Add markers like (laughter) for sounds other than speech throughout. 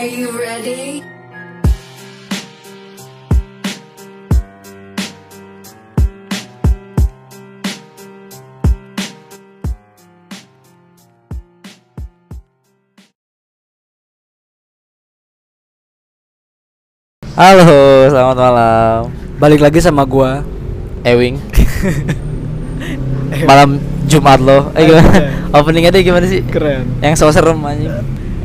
Are you ready? Halo, selamat malam. Balik lagi sama gua. Ewing. (laughs) malam Jumat lo. Eh gimana? Openingnya deh gimana sih? Keren. Yang so serem anjing.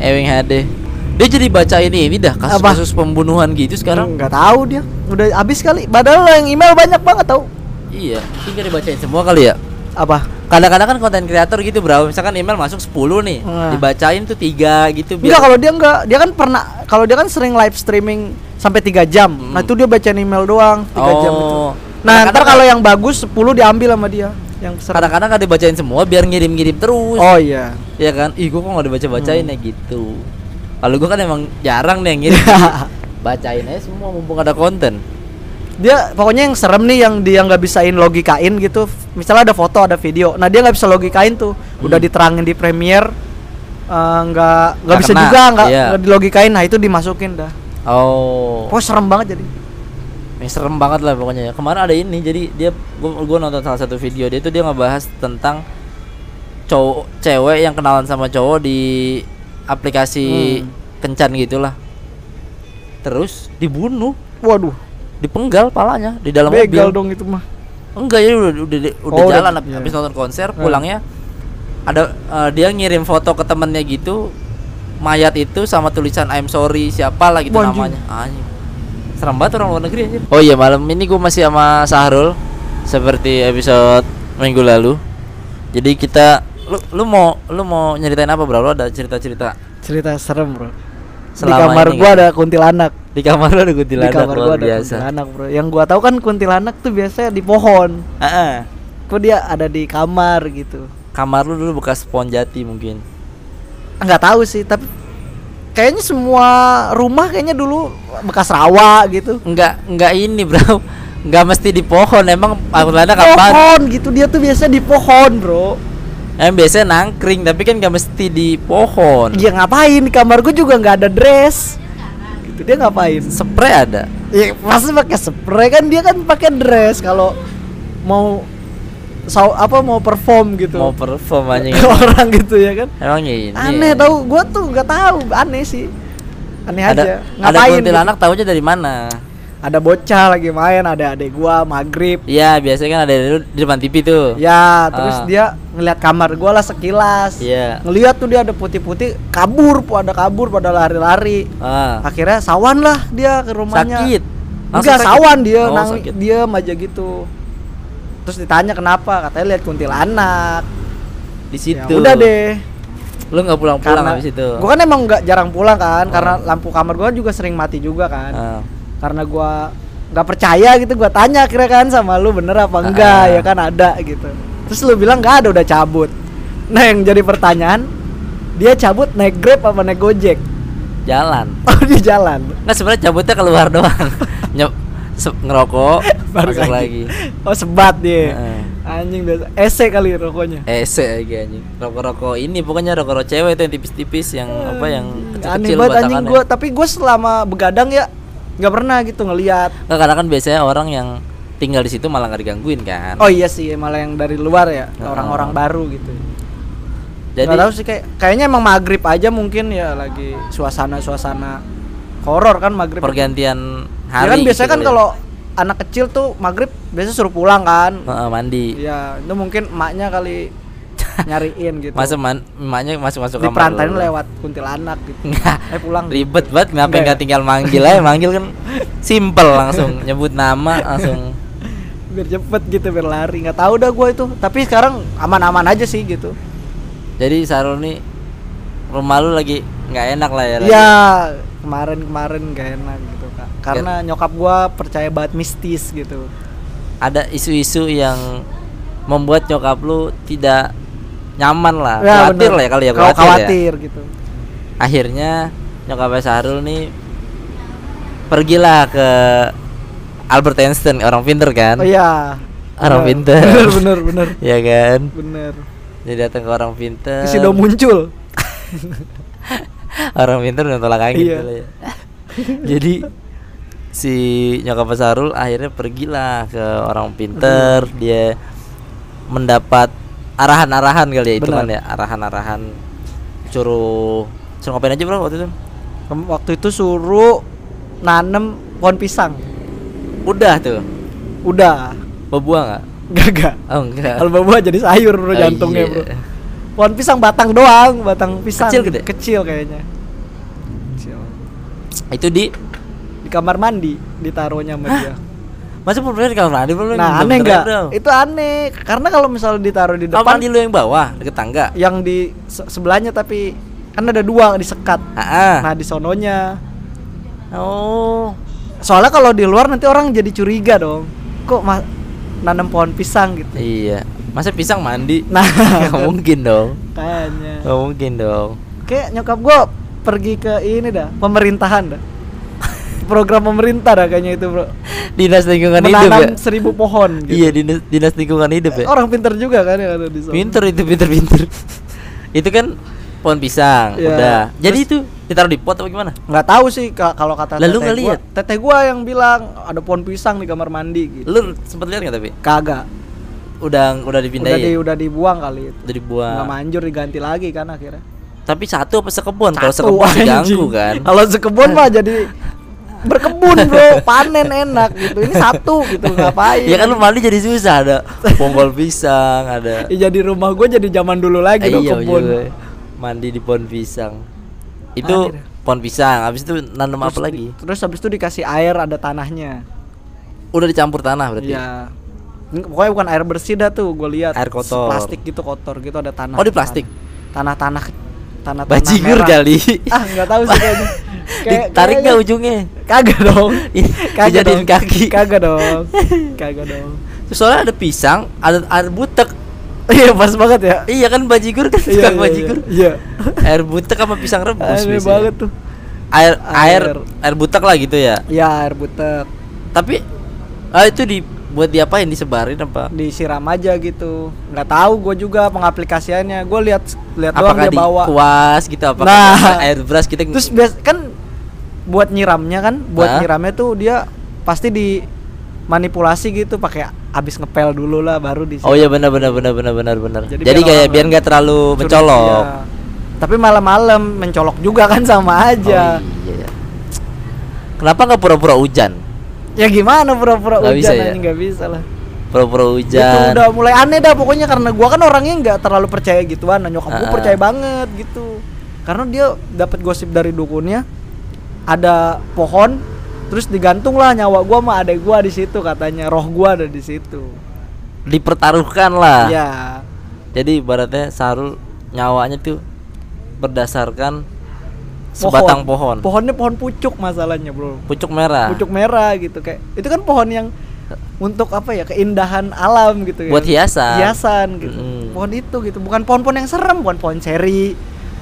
Ewing HD. Dia jadi baca ini ini dah kasus-kasus pembunuhan gitu sekarang. Nggak tahu dia. Udah habis kali. Padahal yang email banyak banget tau. Iya, tinggal dibacain semua kali ya. Apa? Kadang-kadang kan konten kreator gitu, Bro. Misalkan email masuk 10 nih, Nah. dibacain tuh tiga gitu Enggak kalau dia enggak, dia kan pernah kalau dia kan sering live streaming sampai 3 jam. Nah, itu dia bacain email doang 3 jam itu. Oh. Nah, ntar kalau yang bagus 10 diambil sama dia. Yang. Kadang-kadang kan dibacain semua biar ngirim-ngirim terus. Oh iya. Ya kan? Ih, gua kok nggak dibaca-bacain ya gitu. Kalau gua kan emang jarang nih yang ngirim. (laughs) Bacain aja semua mumpung ada konten. Dia pokoknya yang serem nih yang dia nggak bisain logikain gitu. Misalnya ada foto, ada video. Nah, dia nggak bisa logikain tuh. Udah Hmm. diterangin di Premiere eh, nggak nggak Nggak bisa kena, juga nggak iya. nggak dilogikain. Nah, itu dimasukin dah. Oh. Pokoknya serem banget jadi. Ya, serem banget lah pokoknya ya. Kemarin ada ini, jadi dia gua, gua nonton salah satu video dia itu dia ngebahas tentang cowok cewek yang kenalan sama cowok di aplikasi Hmm. kencan gitulah. Terus dibunuh, Waduh, dipenggal palanya di dalam begal mobil. dong itu mah. Enggak ya udah udah udah, Oh, udah- jalan hab- iya. habis nonton konser Hmm. pulangnya ada eh, dia ngirim foto ke temennya gitu mayat itu sama tulisan I'm sorry siapa lah gitu namanya anjing serem banget orang luar negeri anjir oh iya malam ini gue masih sama Sahrul seperti episode minggu lalu jadi kita lu lu mau lu mau nyeritain apa bro lu ada cerita cerita Cerita serem, Bro. Selama di kamar gua nggak? ada kuntilanak. di kamar lu ada Di kuntilanak kamar luar gua ada biasa kuntilanak, Bro. Yang gua tahu kan kuntilanak tuh biasanya di pohon. Heeh. Kok dia ada di kamar gitu. kamar lu dulu bekas pohon jati mungkin Enggak tahu sih, tapi kayaknya semua rumah kayaknya dulu bekas rawa gitu. Enggak, enggak ini, Bro. (laughs) Enggak mesti di pohon. Emang kuntilanak kapan? Pohon gitu dia tuh biasa di pohon, Bro. Em biasanya nangkring, tapi kan enggak mesti di pohon. Dia ngapain di kamar gua juga nggak ada dress. Gitu dia ngapain? Spray ada. Ya pasti pakai spray kan dia kan pakai dress kalau mau sau apa mau perform gitu. Mau perform anjing. (laughs) orang gitu ya kan. Emang ini. Aneh tahu gua tuh nggak tahu, aneh sih. Aneh Ada aja. ada Ngapain? kuntilanak taunya dari mana? Ada bocah lagi main, ada adek gua maghrib. Iya, biasanya kan ada di di depan TV tuh. Ya, terus Ah. dia ngeliat kamar gua lah sekilas. Iya. Ngeliat tuh dia ada putih-putih, kabur, pada kabur, pada lari-lari. Ah. Akhirnya sawan lah dia ke rumahnya. Sakit. Langsung Enggak, sakit? sawan dia, Oh, nang sakit. diam aja gitu. Terus ditanya kenapa, katanya lihat kuntilanak. Di situ. Ya udah deh. Lu nggak pulang-pulang habis itu. gua kan emang nggak jarang pulang kan, Oh. karena lampu kamar gua juga sering mati juga kan. Ah. Karena gua nggak percaya gitu, gua tanya kira kan sama lu bener apa enggak Ah. ya kan ada gitu. Terus lu bilang nggak ada udah cabut. Nah yang jadi pertanyaan, dia cabut naik grab apa naik gojek? Jalan. (laughs) Oh di jalan. Nggak sebenarnya cabutnya keluar doang. (laughs) Nyep se- ngerokok, (laughs) Baru masuk lagi. Oh sebat dia. Heeh. Anjing biasa. Ese kali rokoknya. Ese lagi anjing. Rokok-rokok ini pokoknya rokok-rokok cewek itu yang tipis-tipis yang apa yang Aneh kecil-kecil banget anjing gua, tapi gua selama begadang ya nggak pernah gitu ngelihat. Nggak, karena kan biasanya orang yang tinggal di situ malah nggak digangguin kan. Oh iya sih, malah yang dari luar ya, orang-orang baru gitu. Jadi Nggak tahu sih kayak kayaknya emang maghrib aja mungkin ya lagi suasana-suasana horor kan maghrib. pergantian Ya hari. kan biasanya gitu kan ya. kalau anak kecil tuh maghrib biasa suruh pulang kan. Heeh, mandi. Iya, itu mungkin emaknya kali nyariin gitu. Masuk man, emaknya masuk-masuk di kamar. perantain dulu. lewat kuntilanak gitu. Nggak. Eh pulang. Ribet banget kenapa Nggak ya? nggak tinggal manggil aja manggil kan simple langsung nyebut nama langsung biar cepet gitu biar lari nggak tahu dah gue itu tapi sekarang aman-aman aja sih gitu jadi Sarul nih rumah lu lagi nggak enak lah ya. Iya kemarin-kemarin gak enak gitu kak karena nyokap gue percaya banget mistis gitu ada isu-isu yang membuat nyokap lu tidak nyaman lah Ya, khawatir bener. lah ya kali ya Kalau khawatir, ya. khawatir gitu akhirnya nyokapnya Sahrul nih pergilah ke Albert Einstein orang pinter kan oh iya Orang Bener. pinter. (laughs) bener bener bener (laughs) ya kan bener jadi datang ke orang pinter Kesido muncul (laughs) orang pintar udah tolak angin Iya. ya. jadi si nyokap Sarul akhirnya pergilah ke orang pinter dia mendapat arahan-arahan kali ya itu kan ya arahan-arahan. Suruh suruh ngapain aja bro waktu itu? Waktu itu suruh nanem pohon pisang. Udah tuh? Udah. Berbuah nggak? Gagak oh enggak kalau buah jadi sayur bro Oh, jantungnya iya. bro. Pohon pisang batang doang batang pisang. Kecil gede? kecil kayaknya. Kecil. itu di? Di kamar mandi ditaruhnya sama dia masa pernah di kamar mandi belum nah aneh nggak? Itu aneh karena kalau misalnya ditaruh di depan mandi lu yang bawah deket tangga? yang di se- sebelahnya tapi kan ada dua disekat. Ah, nah di sononya. Oh. Soalnya kalau di luar nanti orang jadi curiga dong. Kok ma- nanam pohon pisang gitu? Iya. Masa pisang mandi? Nah (laughs) nggak mungkin dong. Kayaknya. Nggak mungkin dong. Kayak nyokap gua pergi ke ini dah pemerintahan dah program pemerintah dah kayaknya itu bro. Dinas lingkungan hidup ya? menanam seribu pohon (laughs) gitu. iya dinas dinas lingkungan hidup ya? Orang pinter juga kan yang ada di sana. Pinter itu pinter pinter (laughs) itu kan pohon pisang Iya. udah. Jadi itu ditaruh di pot apa gimana? Nggak tahu sih ka- kalau kata Lah, lu teteh gua lihat? teteh gua yang bilang ada pohon pisang di kamar mandi gitu. Lu sempet lihat nggak tapi? Kagak. Udah udah udah dipindahin di ya? udah dibuang kali itu. Udah dibuang. Nggak manjur diganti lagi kan akhirnya. Tapi satu apa sekebun? Kalau sekebun diganggu kan? Kalau sekebun mah jadi (laughs) berkebun bro, panen enak gitu. Ini satu gitu ngapain? ya kan lu mandi jadi susah ada ponggol pisang ada (laughs) Ya, jadi rumah gue jadi zaman dulu lagi dong iya kebun. juga. mandi di pohon pisang itu Anjir. pohon pisang habis itu nanam apa Terus di- lagi Terus habis itu dikasih air ada tanahnya. udah dicampur tanah berarti Iya. Ini Pokoknya bukan air bersih dah tuh, gue lihat. Air kotor. Plastik gitu kotor gitu ada tanah. Oh, di plastik? Tanah-tanah tanah-tanah bajigur merah. kali Ah, nggak tahu sih kayaknya. (laughs) Kayak- ditarik nggak ujungnya Kagak dong. (laughs) Kagak dijadiin dong. kaki Kagak dong. (laughs) Kagak dong. Terus soalnya ada pisang ada air butek Iya pas banget ya. iya kan bajigur kan (laughs) Iya, tukang iya, bajigur Iya. air butek sama pisang rebus Aneh banget tuh. air air Air. butek lah gitu ya Ya air butek tapi ah itu di buat diapain disebarin apa disiram aja gitu. Nggak tahu gue juga pengaplikasiannya. Gue lihat lihat doang dia di bawa. kuas gitu apa Nah. air beras kita Terus bias kan buat nyiramnya kan, buat Hah? nyiramnya tuh dia pasti di manipulasi gitu pakai habis ngepel dulu lah baru di oh iya benar benar benar benar benar benar Jadi jadi, kayak biar nggak terlalu mencolok Tapi malam-malam mencolok juga kan sama aja. oh, iya. kenapa nggak pura-pura hujan Ya gimana pura-pura hujan bisa ya? nggak bisa lah. pura-pura Itu hujan udah mulai aneh dah pokoknya karena gua kan orangnya nggak terlalu percaya gituan, nah nyokap gua Ah. percaya banget gitu. Karena dia dapat gosip dari dukunnya ada pohon terus digantung lah nyawa gua sama adek gua di situ katanya roh gua ada di situ. dipertaruhkan lah Iya. Jadi ibaratnya Sarul nyawanya tuh berdasarkan sebatang pohon, Pohonnya pohon pucuk masalahnya, Bro. pucuk merah. Pucuk merah gitu kayak. Itu kan pohon yang untuk apa ya? Keindahan alam gitu ya. Buat hiasan. Hiasan gitu. Mm. Pohon itu gitu. Bukan pohon-pohon yang serem, bukan pohon seri.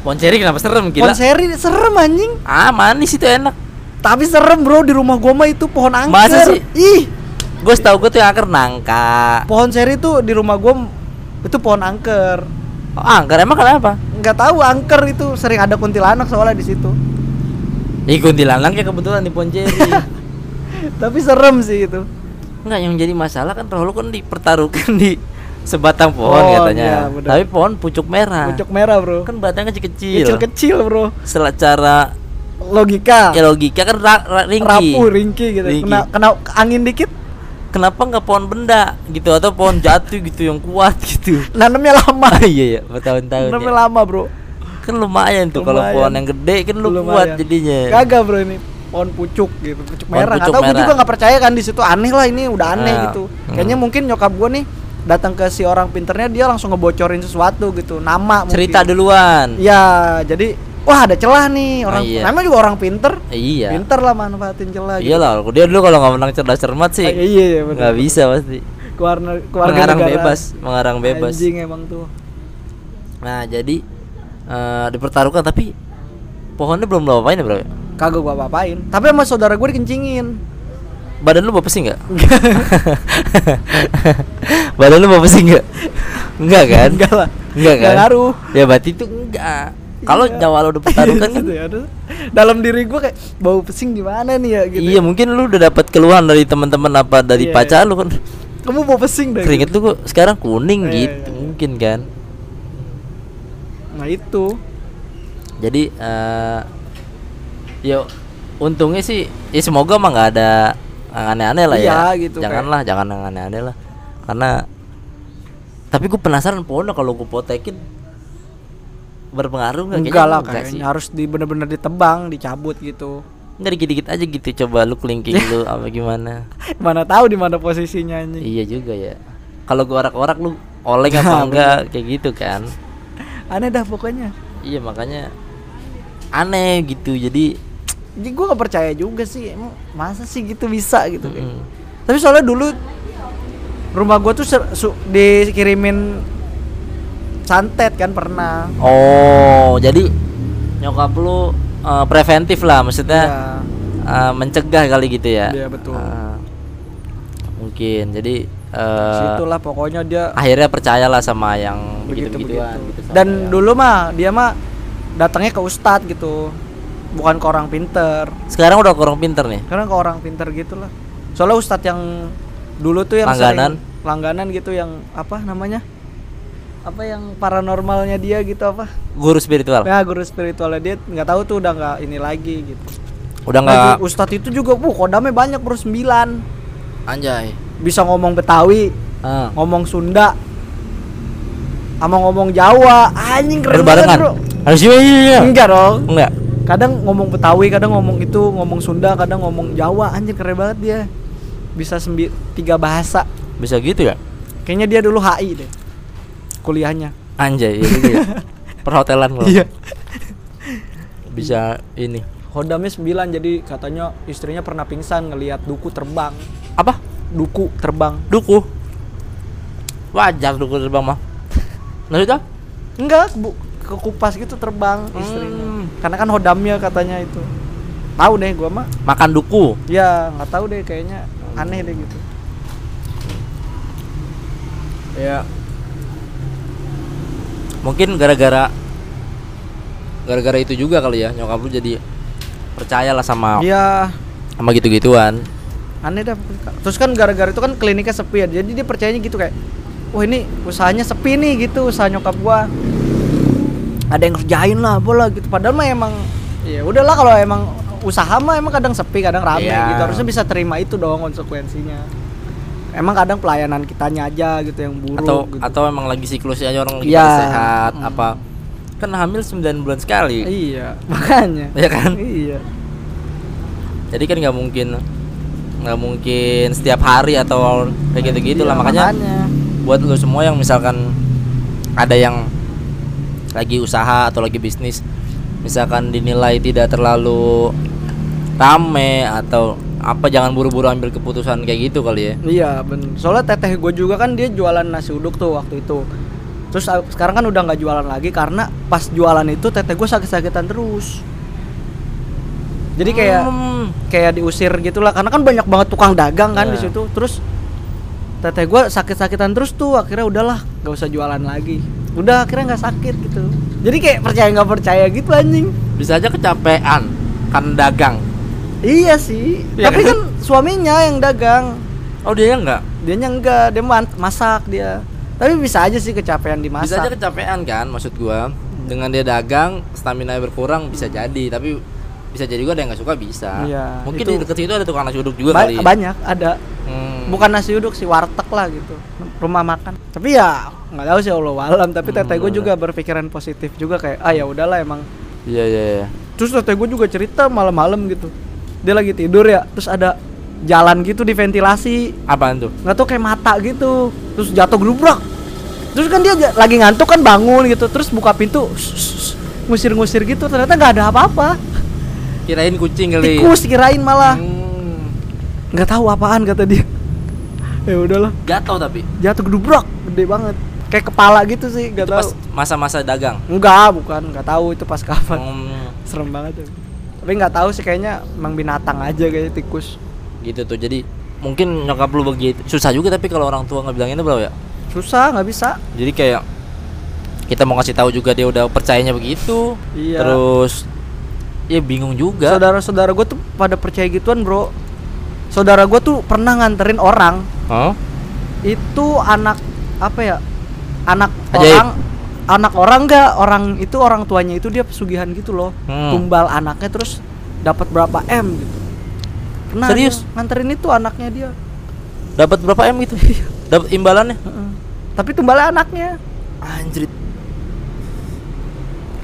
Pohon ceri kenapa serem Pohon gila? seri serem anjing. Ah manis itu enak. Tapi serem, Bro. Di rumah gua mah itu pohon angker. Masa sih? Ih, Gue tau gue tuh yang angker nangka. pohon seri tuh di rumah gua itu pohon angker. Oh, angker emang kenapa? Nggak tahu angker itu sering ada kuntilanak soalnya di situ. Ih kuntilanaknya kebetulan di pohon ceri. (laughs) Tapi serem sih itu. Enggak yang jadi masalah kan terlalu kan dipertaruhkan di sebatang pohon Pohon, katanya. benar. Tapi pohon pucuk merah. Pucuk merah, Bro. Kan batangnya kecil-kecil. Kecil-kecil, Bro. Secara Logika. ya logika kan ra, ra- ringkih. rapuh ringkih gitu Ringkih. kena kena angin dikit kenapa nggak pohon benda gitu atau pohon jatuh gitu yang kuat gitu (laughs) nanamnya lama (laughs) iya ya bertahun-tahun nanamnya ya. lama bro kan lumayan tuh kalau pohon yang gede kan lu Lumayan. kuat jadinya kagak bro ini pohon pucuk gitu pucuk Pohon merah pucuk atau gue merah. juga nggak percaya kan di situ aneh lah ini udah aneh Ah. gitu Hmm. kayaknya mungkin nyokap gue nih datang ke si orang pinternya dia langsung ngebocorin sesuatu gitu nama cerita mungkin. duluan ya jadi wah ada celah nih orang Ah, iya. namanya juga orang pinter iya pinter lah manfaatin celah gitu. iyalah dia dulu kalau nggak menang cerdas cermat sih Ah, iya iya bener. nggak bisa pasti keluarga keluarga mengarang negara. bebas mengarang bebas anjing emang tuh nah jadi eh, dipertaruhkan tapi pohonnya belum lo apain ya bro kagak gua apa-apain tapi sama saudara gue dikencingin badan lu bapak sih nggak? (laughs) Badan lu bapak sih nggak? Enggak kan? Enggak lah. Enggak kan? ngaruh. Ya berarti itu enggak. Kalau Iya. nyawa lo udah pertaruhkan (laughs) kan? Gitu ya, aduh. dalam diri gue kayak bau pesing gimana nih ya? Gitu Iya mungkin lu udah dapat keluhan dari teman-teman apa dari Iya, pacar lu kan? Kamu bau pesing deh keringet lu kok sekarang kuning Iya, gitu iya. mungkin kan? Nah itu. Jadi eh yo untungnya sih ya semoga mah nggak ada aneh-aneh lah Iya, ya gitu, janganlah jangan yang aneh-aneh lah. Karena tapi gue penasaran Pono kalau gue potekin berpengaruh nggak enggak lah enggak sih. kayaknya harus di bener-bener ditebang dicabut gitu. Nggak dikit-dikit aja gitu coba lu kelingking (laughs) lu apa gimana? Mana tahu di mana posisinya anjing. Iya juga ya. Kalau gue orak-orak lu oleng apa (laughs) enggak? Kayak gitu kan. Aneh dah pokoknya. Iya makanya aneh gitu. Jadi jadi gue gak percaya juga sih. Emang masa sih gitu bisa gitu mm, tapi soalnya dulu rumah gue tuh ser- su- dikirimin santet kan pernah. Oh jadi nyokap lu eh, preventif lah maksudnya Iya. eh, mencegah kali gitu ya? Iya, betul. Ah, mungkin. Jadi eh, situlah pokoknya dia akhirnya percayalah sama yang begitu begitu begituan begitu. gitu dan dulu mah dia mah datangnya ke ustadz gitu bukan ke orang pinter. Sekarang udah kurang pinter nih. Karena ke orang pinter gitu lah soalnya ustadz yang dulu tuh yang Langganan? sering- langganan. gitu yang apa namanya? Apa yang paranormalnya dia gitu apa? Guru spiritual. Ya guru spiritualnya. Dia nggak tahu tuh udah nggak ini lagi gitu. Udah Nah, nggak Gu- ustadz itu juga bu kodamnya banyak bro sembilan. Anjay. Bisa ngomong Betawi Ah. ngomong Sunda sama ngomong Jawa. Anjing keren banget bro. Harus iya iya iya. Enggak dong. Enggak kadang ngomong Betawi kadang ngomong itu ngomong Sunda kadang ngomong Jawa. Anjing keren banget dia. Bisa sembi tiga bahasa. Bisa gitu ya? Kayaknya dia dulu HI deh kuliahnya. Anjay iya ya. (laughs) Perhotelan loh Iya. bisa ini. Hodamnya 9 jadi katanya istrinya pernah pingsan ngelihat duku terbang. Apa? Duku terbang. Duku? Wajar duku terbang mah. Maksudnya? Enggak bu ke kupas gitu terbang istrinya. Hmm. Karena kan hodamnya katanya itu. Tahu deh gua mah makan duku? Ya nggak tahu deh kayaknya aneh deh gitu. Ya. Mungkin gara-gara gara-gara itu juga kali ya nyokap lu jadi percaya lah sama Iya. sama gitu-gituan. Aneh dah terus kan gara-gara itu kan kliniknya sepi ya jadi dia percayanya gitu kayak wah ini usahanya sepi nih gitu usaha nyokap gua ada yang kerjain lah bola gitu. Padahal mah emang ya udahlah kalau emang usaha mah emang kadang sepi kadang rame Iya. gitu. Harusnya bisa terima itu dong konsekuensinya. Emang kadang pelayanan kitanya aja gitu yang buruk atau gitu. atau emang lagi siklusnya aja orang lagi Iya. pada sehat Hmm. apa. Kan hamil 9 bulan sekali. Iya (laughs) makanya. Ya kan? Iya. Jadi kan nggak mungkin nggak mungkin setiap hari atau kayak gitu gitu lah. Iya, makanya buat lo semua yang misalkan ada yang lagi usaha atau lagi bisnis misalkan dinilai tidak terlalu rame atau apa jangan buru-buru ambil keputusan kayak gitu kali ya. Iya bener Soalnya teteh gue juga kan dia jualan nasi uduk tuh waktu itu. Terus ah, sekarang kan udah nggak jualan lagi karena pas jualan itu teteh gue sakit-sakitan terus. Jadi kayak Hmm, kayak diusir gitulah karena kan banyak banget tukang dagang kan di Iya. situ. Terus teteh gue sakit-sakitan terus tuh akhirnya udahlah nggak usah jualan lagi udah akhirnya nggak sakit gitu. Jadi kayak percaya nggak percaya gitu anjing. Bisa aja kecapean kan dagang. Iya sih. Iya tapi kan? kan suaminya yang dagang. Oh dia enggak dia enggak dia masak dia. Tapi bisa aja sih kecapean di bisa aja masak kecapean kan maksud gua. Dengan dia dagang stamina berkurang bisa jadi. Tapi bisa jadi juga ada yang nggak suka bisa. Iya, mungkin itu- di dekat situ ada tukang nasi uduk juga Ba- kali. banyak ada. Hmm. bukan nasi uduk sih warteg lah gitu rumah makan. Tapi ya nggak tahu sih Allah alam. Tapi Hmm, teteh gue juga berpikiran positif juga kayak ah ya udahlah emang. Iya iya iya. Terus teteh gue juga cerita malam-malam gitu. Dia lagi tidur ya terus ada jalan gitu di ventilasi apaan tuh? Nggak tahu kayak mata gitu. Terus jatuh gelubrak terus kan dia lagi ngantuk kan bangun gitu. Terus buka pintu ngusir-ngusir gitu. Ternyata nggak ada apa-apa kirain kucing kali. Tikus kirain malah. Hmm. nggak tahu apaan kata dia. (laughs) Ya udahlah. Jatuh tapi? Jatuh gedubrak gede banget. Kayak kepala gitu sih nggak tahu. masa-masa dagang? Enggak bukan nggak tahu itu pas kapan. Hmm, (laughs) serem banget tuh tapi nggak tahu sih kayaknya emang binatang aja kayak tikus. Gitu tuh jadi mungkin nyokap lu begitu susah juga tapi kalau orang tua nggak bilang itu ya? Susah nggak bisa. Jadi kayak kita mau kasih tahu juga dia udah percayanya begitu. Iya. terus ya bingung juga Saudara-saudara gue tuh pada percaya gituan, Bro. Saudara gue tuh pernah nganterin orang Hah? itu anak apa ya? Anak Ajaib. orang anak orang enggak, orang itu orang tuanya itu dia pesugihan gitu loh. Hmm. Tumbal anaknya terus dapat berapa M gitu. Pernah Serius? dia nganterin itu anaknya dia. dapat berapa m gitu dapat imbalannya Heeh. Tapi tumbalnya anaknya. anjrit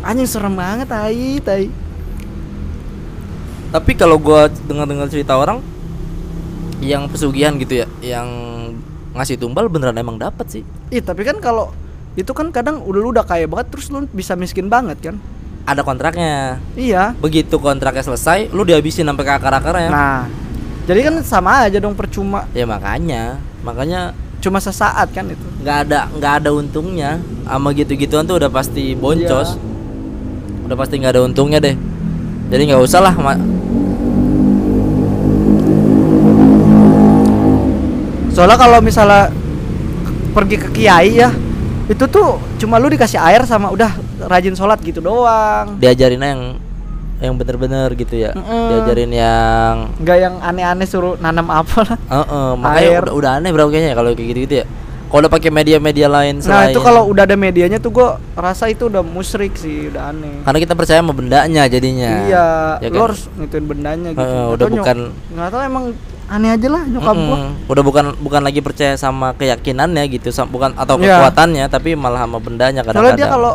Anjing serem banget tai, tai. Tapi kalau gua dengar-dengar cerita orang yang pesugihan gitu ya yang ngasih tumbal beneran emang dapat sih Ih, tapi kan kalau itu kan kadang udah lu udah kaya banget terus lu bisa miskin banget kan? ada kontraknya Iya. begitu kontraknya selesai lu dihabisin sampai ke akar-akarnya Nah, jadi kan sama aja dong percuma. ya makanya makanya Cuma sesaat kan itu. nggak ada nggak ada untungnya sama gitu-gituan tuh udah pasti boncos udah pasti nggak ada untungnya deh jadi nggak usah lah Soalnya kalau misalnya pergi ke kiai ya, itu tuh cuma lu dikasih air sama udah rajin sholat gitu doang. diajarin yang yang bener-bener gitu ya Mm-mm. diajarin yang Nggak yang aneh-aneh suruh nanam apa lah. Heeh, makanya Air. udah, udah aneh bro kayaknya kalau kayak gitu-gitu ya. Kalau udah pakai media-media lain Nah selain itu kalau udah ada medianya tuh gua rasa itu udah musyrik sih, udah aneh. karena kita percaya sama bendanya jadinya. Iya, Ya kan? harus ngituin bendanya gitu. Nggak udah bukan- nggak tahu emang aneh aja lah nyokap gua. Mm-mm. Udah bukan bukan lagi percaya sama keyakinannya gitu, sam- bukan atau Iya. kekuatannya, tapi malah sama bendanya Soalnya kadang-kadang. dia kalau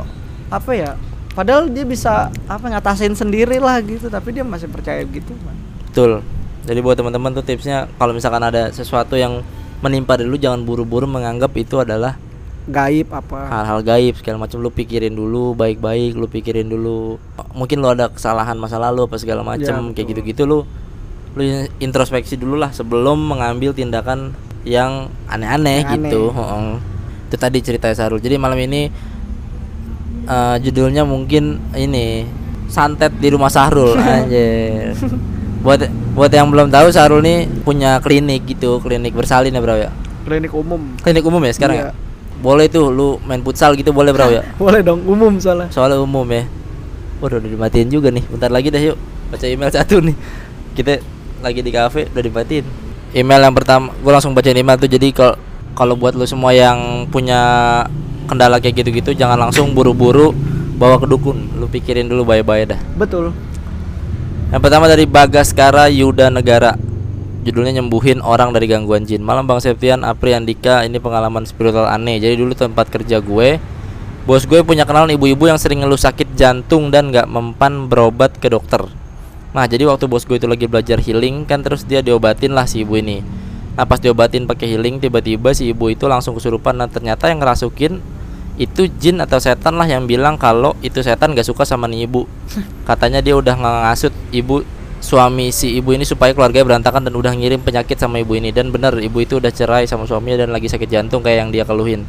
apa ya? Padahal dia bisa apa ngatasin sendiri lah gitu, tapi dia masih percaya gitu. Man. Betul. Jadi buat teman-teman tuh tipsnya kalau misalkan ada sesuatu yang menimpa dulu jangan buru-buru menganggap itu adalah Gaib apa? hal-hal gaib segala macam lu pikirin dulu baik-baik lu pikirin dulu mungkin lu ada kesalahan masa lalu apa segala macam Ya, kayak gitu-gitu lu lu introspeksi dulu lah sebelum mengambil tindakan yang aneh-aneh gitu. aneh. Heeh. itu tadi cerita Sarul. Jadi malam ini eh, judulnya mungkin ini santet di rumah Sahrul (laughs) anjir. Buat buat yang belum tahu Sahrul nih punya klinik gitu klinik bersalin ya bro ya? Klinik umum. klinik umum ya sekarang Iya. ya boleh tuh lu main futsal gitu boleh bro ya? (laughs) Boleh dong umum soalnya. soalnya umum ya. Waduh udah dimatiin juga nih. Bentar lagi dah yuk. Baca email satu nih. Kita lagi di cafe udah dimatiin. Email yang pertama gue langsung bacain email tuh. Jadi kalau kalau buat lu semua yang punya kendala kayak gitu-gitu jangan langsung buru-buru bawa ke dukun. Lu pikirin dulu baik-baik dah. Betul. yang pertama dari Bagaskara Yuda Negara. Judulnya nyembuhin orang dari gangguan jin. Malam Bang Septian, Apri Andika Ini pengalaman spiritual aneh. Jadi dulu tempat kerja gue Bos gue punya kenalan ibu-ibu yang sering ngeluh sakit jantung Dan gak mempan berobat ke dokter Nah jadi waktu bos gue itu lagi belajar healing Kan terus dia diobatin lah si ibu ini. Nah pas diobatin pakai healing Tiba-tiba si ibu itu langsung kesurupan. Dan ternyata yang ngerasukin itu jin atau setan lah yang bilang kalau itu setan gak suka sama nih ibu. (laughs) Katanya dia udah ngasut ibu suami si ibu ini supaya keluarganya berantakan dan udah ngirim penyakit sama ibu ini. Dan bener ibu itu udah cerai sama suaminya dan lagi sakit jantung kayak yang dia keluhin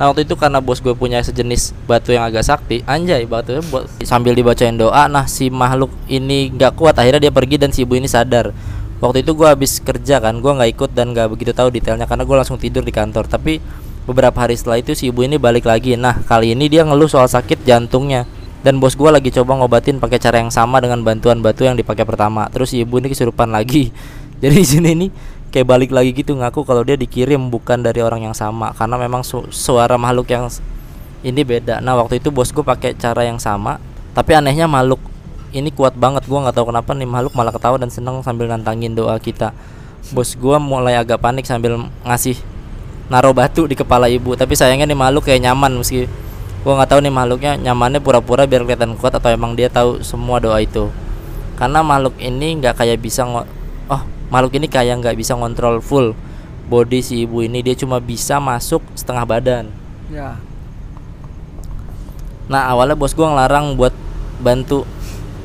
nah waktu itu karena bos gue punya sejenis batu yang agak sakti anjay batunya buat sambil dibacain doa nah si makhluk ini nggak kuat akhirnya dia pergi dan si ibu ini sadar. Waktu itu gue habis kerja kan gue nggak ikut dan nggak begitu tahu detailnya karena gue langsung tidur di kantor. Tapi beberapa hari setelah itu si ibu ini balik lagi. Nah kali ini dia ngeluh soal sakit jantungnya. Dan bos gua lagi coba ngobatin pakai cara yang sama dengan bantuan batu yang dipakai pertama. Terus si ibu ini kesurupan lagi. (laughs) Jadi di sini nih kayak balik lagi gitu ngaku kalau dia dikirim bukan dari orang yang sama. Karena memang su- suara makhluk yang ini beda. Nah waktu itu bos gua pakai cara yang sama tapi anehnya makhluk ini kuat banget. Gua nggak tahu kenapa nih makhluk malah ketawa dan seneng sambil nantangin doa kita. Bos gua mulai agak panik sambil ngasih naruh batu di kepala ibu. Tapi sayangnya nih makhluk kayak nyaman meski gua nggak tahu nih makhluknya nyamannya pura-pura biar kelihatan kuat atau emang dia tahu semua doa itu. Karena makhluk ini nggak kayak bisa makhluk ini kayak nggak bisa ngontrol full body si ibu ini dia cuma bisa masuk setengah badan Ya. Nah awalnya bos gua ngelarang buat bantu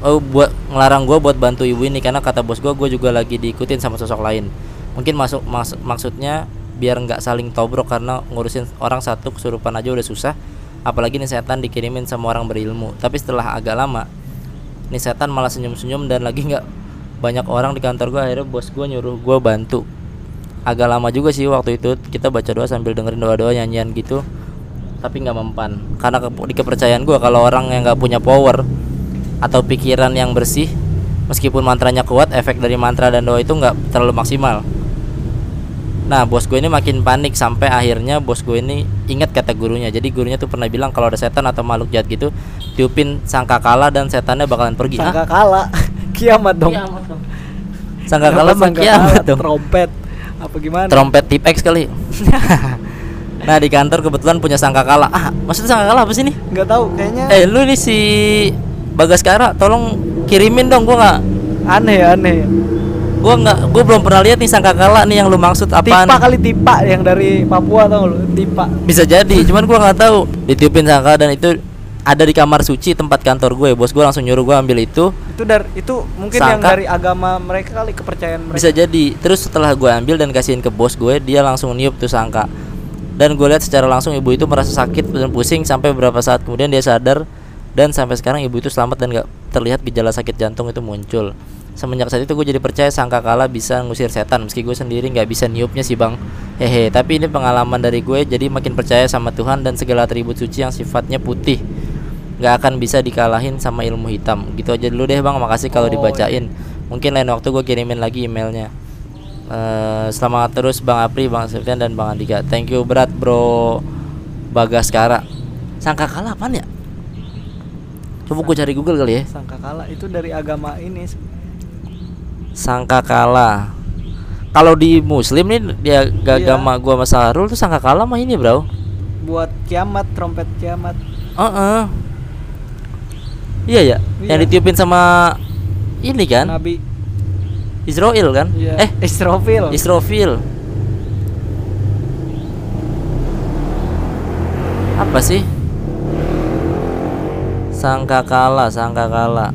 Oh buat ngelarang gua buat bantu ibu ini karena kata bos gua gua juga lagi diikutin sama sosok lain. Mungkin masuk mas- maksudnya biar nggak saling tobrok karena ngurusin orang satu kesurupan aja udah susah. Apalagi nih setan dikirimin sama orang berilmu. Tapi setelah agak lama nih setan malah senyum-senyum dan lagi nggak banyak orang di kantor gua akhirnya bos gua nyuruh gua bantu. Agak lama juga sih waktu itu kita baca doa sambil dengerin doa-doa nyanyian gitu tapi nggak mempan. Karena ke, di kepercayaan gue kalau orang yang nggak punya power atau pikiran yang bersih meskipun mantranya kuat efek dari mantra dan doa itu nggak terlalu maksimal. Nah bos gue ini makin panik sampai akhirnya bos gue ini ingat kata gurunya. Jadi gurunya tuh pernah bilang kalau ada setan atau makhluk jahat gitu tiupin sangkakala dan setannya bakalan pergi Hah? Sangka kala (laughs) kiamat dong. sangkakala mah sangkakala? kiamat dong Trompet apa gimana? trompet tip X kali (laughs) nah di kantor kebetulan punya sangkakala ah maksudnya sangkakala apa sih nih Nggak tahu kayaknya Eh lu ini si Bagaskara tolong kirimin dong gua nggak aneh ya aneh. gua nggak gua belum pernah lihat nih sangkakala nih yang lu maksud apaan Tipa kali tipa yang dari Papua tau lu tipa. bisa jadi cuman gua nggak tahu ditiupin sangka dan itu ada di kamar suci tempat kantor gue. Bos gua langsung nyuruh gua ambil itu. Itu dari itu mungkin yang Sangka. dari agama mereka kali kepercayaan mereka. bisa jadi. Terus setelah gua ambil dan kasihin ke bos gue dia langsung niup tuh sangka. Dan gue lihat secara langsung ibu itu merasa sakit dan pusing sampai beberapa saat kemudian dia sadar. Dan sampai sekarang ibu itu selamat dan nggak terlihat gejala sakit jantung itu muncul. Semenjak saat itu gue jadi percaya sangka kala bisa ngusir setan. Meski gue sendiri nggak bisa niupnya sih bang. Hehe tapi ini pengalaman dari gue jadi makin percaya sama Tuhan dan segala atribut suci yang sifatnya putih nggak akan bisa dikalahin sama ilmu hitam gitu aja dulu deh bang makasih kalau Oh, dibacain mungkin lain waktu gue kirimin lagi emailnya Eh, selamat terus Bang Apri, Bang Septian dan Bang Andika. Thank you berat Bro Bagaskara. Sangka kalah apaan ya? Coba gue cari Google kali ya. Sangka kala itu dari agama ini Sangka kalah. Kalau di Muslim nih dia Iya. agama gua sama Sahrul tuh sangka kalah mah ini, Bro. buat kiamat trompet kiamat. Heeh. Iya ya, yang Iya. ditiupin sama ini kan? Nabi Israel kan? Iya. Eh, Israfil. Israfil. Apa sih? Sangka kala, sangka kala.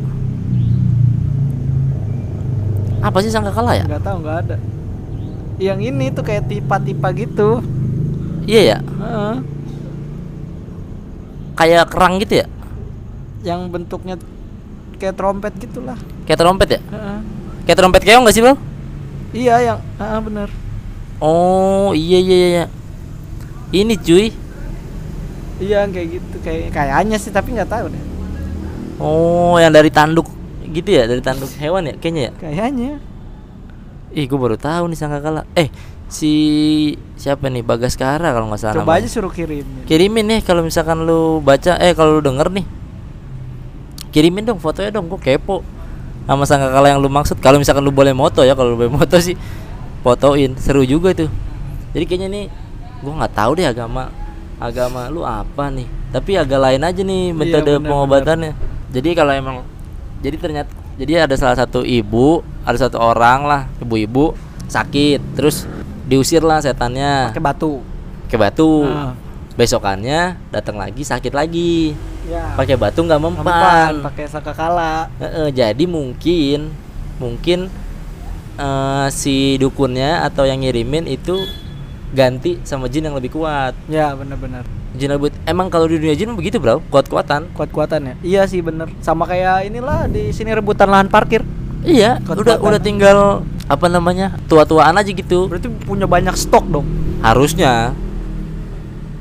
Apa sih sangka kala ya? nggak tahu nggak ada. Yang ini tuh kayak tipa-tipa gitu. Iya ya, Heeh. kayak kerang gitu ya? Yang bentuknya kayak trompet gitulah. Kayak trompet ya? Heeh. Kayak trompet keong gak sih, Bang? Iya yang ah bener. Oh, iya iya iya, iya. Ini cuy. Iya yang kayak gitu kayak kayaknya sih tapi nggak tahu deh. Oh, yang dari tanduk gitu ya, dari tanduk hewan ya kayaknya ya? Kayaknya. Ih, gue baru tahu nih sangka kala. Eh, si siapa nih Bagaskara kalau nggak salah. Coba namanya. aja suruh kirim. Kirimin nih kalau misalkan lu baca eh kalau lu denger nih. Kirimin dong fotonya dong, gue kepo. Sama sangka kala yang lu maksud. Kalau misalkan lu boleh moto ya, kalau boleh moto sih fotoin. Seru juga itu. Jadi kayaknya nih gua nggak tahu deh agama agama lu apa nih. Tapi agak lain aja nih metode bener, pengobatannya. Jadi kalau emang jadi ternyata jadi ada salah satu ibu, ada satu orang lah, ibu-ibu sakit, terus diusir lah setannya Pakai batu. ke batu. Ah. Besokannya datang lagi sakit lagi. Ya. Pakai batu nggak mempan. Mempan, pakai sangka kala. Heeh, jadi mungkin mungkin eh, si dukunnya atau yang ngirimin itu ganti sama jin yang lebih kuat. Ya benar-benar. Jin lebih emang kalau di dunia jin begitu, Bro. Kuat-kuatan. Kuat-kuatan ya. Iya sih bener. Sama kayak inilah di sini rebutan lahan parkir. Iya, Kuat-kuatan. udah udah tinggal apa namanya? tua-tuaan aja gitu. Berarti punya banyak stok dong. Harusnya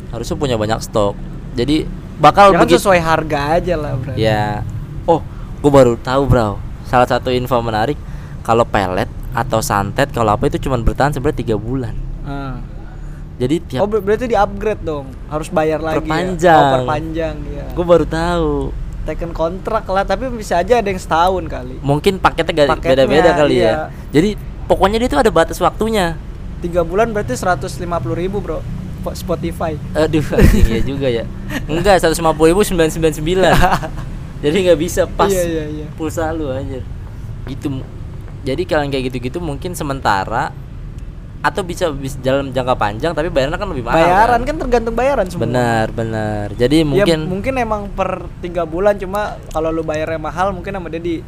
harusnya punya banyak stok. Jadi bakal ya kan begitu sesuai harga aja lah berarti. Ya. Oh, gue baru tahu, Bro. Salah satu info menarik kalau pelet atau santet kalau apa itu cuma bertahan sebenarnya tiga bulan. Ah. Jadi Oh tiap ber- berarti di upgrade dong. Harus bayar lagi. Perpanjang. Ya? Oh, perpanjang ya. gue baru tahu. Taken kontrak lah, tapi bisa aja ada yang setahun kali. Mungkin paketnya beda-beda kali iya. ya. Jadi pokoknya dia tuh ada batas waktunya. Tiga bulan berarti 150 ribu bro. Po- Spotify. Aduh, (laughs) anjing ya juga ya. Enggak, 150 ribu 999. (laughs) Jadi nggak bisa pas Iya iya iya. pulsa lu anjir. Gitu. Jadi kalau yang kayak gitu-gitu mungkin sementara atau bisa, bisa dalam jangka panjang tapi bayarannya kan lebih mahal. Bayaran kan? kan tergantung bayaran semua. Benar, benar. Jadi Ya, mungkin mungkin emang per tiga bulan cuma kalau lu bayarnya mahal mungkin sama dia di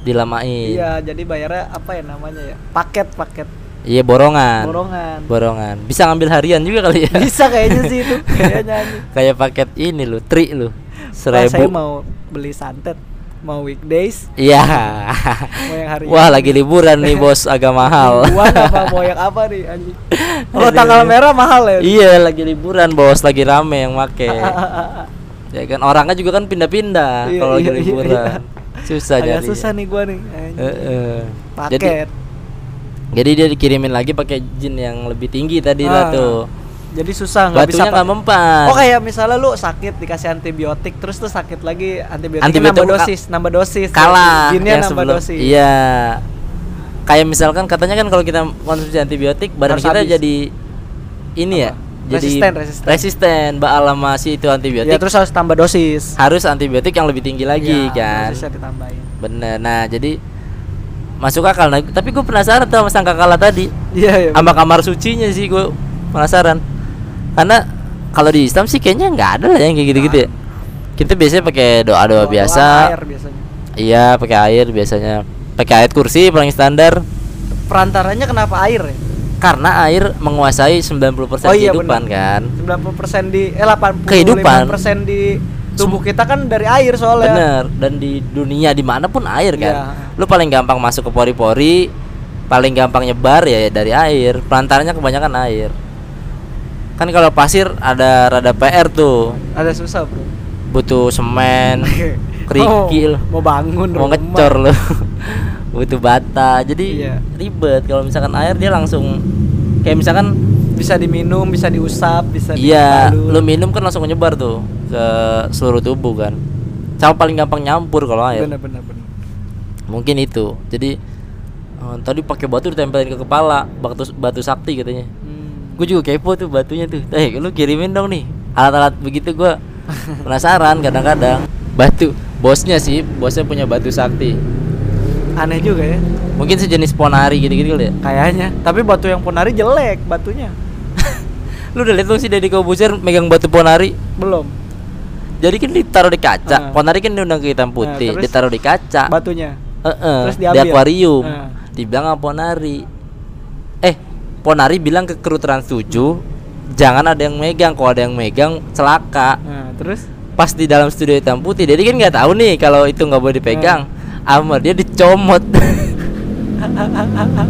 dilamain. iya jadi bayarnya apa ya namanya ya paket paket Iya, borongan. borongan Borongan. Bisa ngambil harian juga kali ya. bisa kayaknya sih itu (laughs) kayaknya. Kayak paket ini lu, tri lu. Pak, saya Seribu. mau beli santet mau weekdays Iya. mau yang hari Wah, lagi liburan nih, Bos, (laughs) agak mahal. Mingguan apa mau yang apa nih anjing (laughs) kalau Aduh. tanggal merah mahal ya Iya, lagi liburan, Bos, lagi rame yang make. ya kan orangnya juga kan pindah-pindah Iya, kalau lagi iya, iya, liburan. iya. Susah agak jadi. susah nih gua nih. Heeh. Jadi paket jadi dia dikirimin lagi pakai jin yang lebih tinggi tadi lah Ah, tuh. jadi susah nggak bisa Batunya nggak mempan. Oh kayak misalnya lu sakit dikasih antibiotik terus tuh sakit lagi antibiotik, Antibiotik nambah dosis, nambah dosis. kalah Jinnya nambah sebelum dosis. iya kayak misalkan katanya kan kalau kita konsumsi antibiotik badan Harus kita habis. jadi ini ya Apa? jadi Resisten, resisten. resisten si itu antibiotik Ya terus harus tambah dosis. harus antibiotik yang lebih tinggi lagi Iya, kan Dosisnya ditambahin. bener nah jadi masuk akal nah, tapi gue penasaran tuh sama sangkakala tadi Iya, iya. sama kamar sucinya sih gue penasaran karena kalau di Islam sih kayaknya nggak ada lah yang kayak gitu-gitu ya kita biasanya pakai doa-doa Doa-doa biasa Air biasanya. iya pakai air biasanya pakai ayat kursi paling standar Perantaranya kenapa air ya? karena air menguasai 90% Oh iya, kehidupan benar. kan 90% di eh 85% Kehidupan. di tubuh kita kan dari air soalnya. bener dan di dunia di mana pun air kan Iya. lu paling gampang masuk ke pori-pori paling gampang nyebar ya dari air pelantaranya kebanyakan air kan kalau pasir ada rada PR tuh Ada susah, Bro. butuh semen (laughs) kerikil Oh, mau bangun mau rumah. ngecor lu (laughs) butuh bata jadi Iya. ribet kalau misalkan air dia langsung kayak misalkan Bisa diminum, bisa diusap, bisa iya lu minum kan langsung menyebar tuh ke seluruh tubuh kan sama paling gampang nyampur kalau air Bener bener bener. mungkin itu jadi eh, tadi pakai batu ditempelin ke kepala batu batu sakti katanya Hmm. gue juga kepo tuh batunya tuh eh lu kirimin dong nih alat-alat begitu gua (laughs) penasaran kadang-kadang batu bosnya sih bosnya punya batu sakti Aneh juga ya. mungkin sejenis ponari gitu-gitu ya Kayaknya. Tapi batu yang ponari jelek batunya. Lu udah lihat tuh si Deddy Kobuzer megang batu ponari Belum. jadi kan ditaruh di kaca Ah. ponari kan diundang ke hitam putih terus? ditaruh di kaca Batunya. Heeh, Terus di diambil? akuarium Ah. dibilang sama ponari eh ponari bilang ke kru trans 7 jangan ada yang megang kalau ada yang megang celaka Nah, terus pas di dalam studio hitam putih jadi kan nggak tahu nih kalau itu nggak boleh dipegang sama dia dicomot (laughs)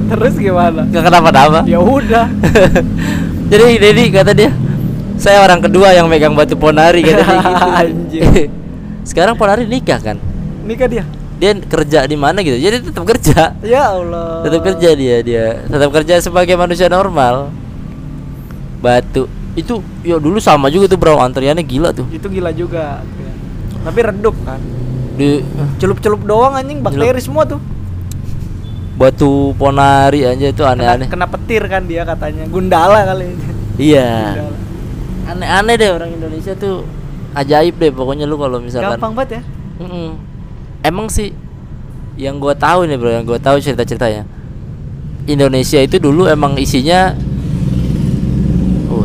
terus gimana? nggak kenapa-napa Ya udah. (laughs) jadi Dedi kata dia saya orang kedua yang megang batu ponari kata dia (laughs) gitu Anjir. (laughs) sekarang ponari nikah kan Nikah dia. dia kerja di mana gitu jadi tetap kerja Ya Allah. tetap kerja dia dia tetap kerja sebagai manusia normal batu itu ya dulu sama juga tuh bro antriannya gila tuh Itu gila juga. Tapi redup kan. di Celup-celup doang anjing bakteri semua tuh. Batu ponari aja itu Kena, aneh-aneh kena petir kan dia katanya. Gundala kali. iya aneh-aneh deh orang Indonesia tuh ajaib deh pokoknya lu kalau misalkan Gampang banget ya. Mm-mm. emang sih yang gua tahu nih bro yang gua tahu cerita-ceritanya Indonesia itu dulu emang isinya Oh.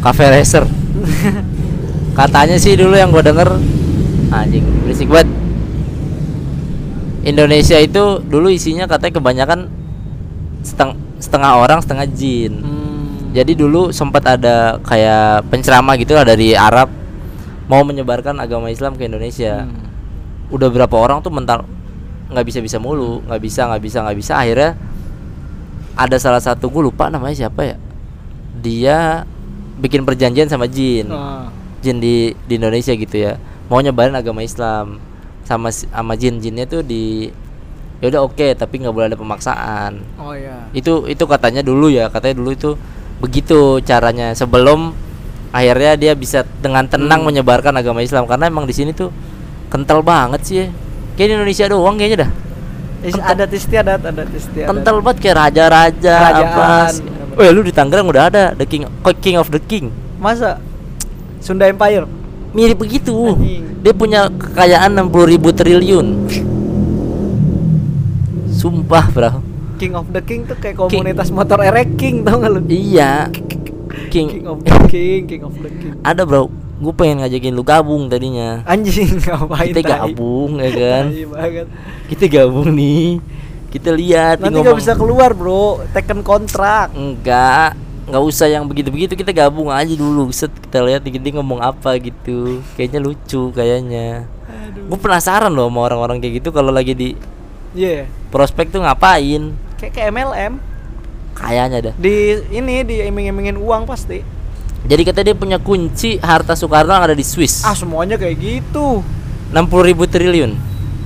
Cafe racer (laughs) katanya sih dulu yang gua denger anjing berisik banget Indonesia itu dulu isinya katanya kebanyakan seteng setengah orang setengah jin Hmm. jadi dulu sempat ada kayak penceramah gitu lah dari Arab mau menyebarkan agama Islam ke Indonesia. Hmm. Udah berapa orang tuh mental nggak bisa bisa mulu, nggak bisa nggak bisa nggak bisa. Akhirnya ada salah satu gue lupa namanya siapa ya. Dia bikin perjanjian sama jin, Ah. jin di di Indonesia gitu ya. Mau nyebarin agama Islam sama sama jin-jinnya tuh di ya udah oke tapi nggak boleh ada pemaksaan Oh iya. itu itu katanya dulu ya katanya dulu itu begitu caranya sebelum akhirnya dia bisa dengan tenang Hmm. menyebarkan agama Islam karena emang di sini tuh kental banget sih ya. kayak di Indonesia doang kayaknya dah Kental. Adat istiadat, adat istiadat. kental banget kayak raja-raja apa Kerajaan. Weh lu di Tangerang udah ada the king king of the king Masa Sunda Empire? Mirip begitu. Anjing. dia punya kekayaan 60 ribu triliun. Sumpah bro. King of the King tuh kayak komunitas motor erek King tau gak lu? iya. King. King of the King, King of the King. ada bro. Gue pengen ngajakin lu gabung tadinya. Anjing ngapain kita tai? gabung ya kan? Kita gabung nih. Kita lihat Nanti gak bisa keluar bro, teken kontrak. enggak nggak usah yang begitu-begitu kita gabung aja dulu set kita lihat dikit ngomong apa gitu kayaknya lucu kayaknya gue penasaran loh sama orang-orang kayak gitu kalau lagi di Iya. prospek tuh ngapain Kayak kayak MLM. kayaknya dah Di ini di iming-imingin uang pasti. jadi kata dia punya kunci harta Soekarno yang ada di Swiss Ah semuanya kayak gitu. 60 ribu triliun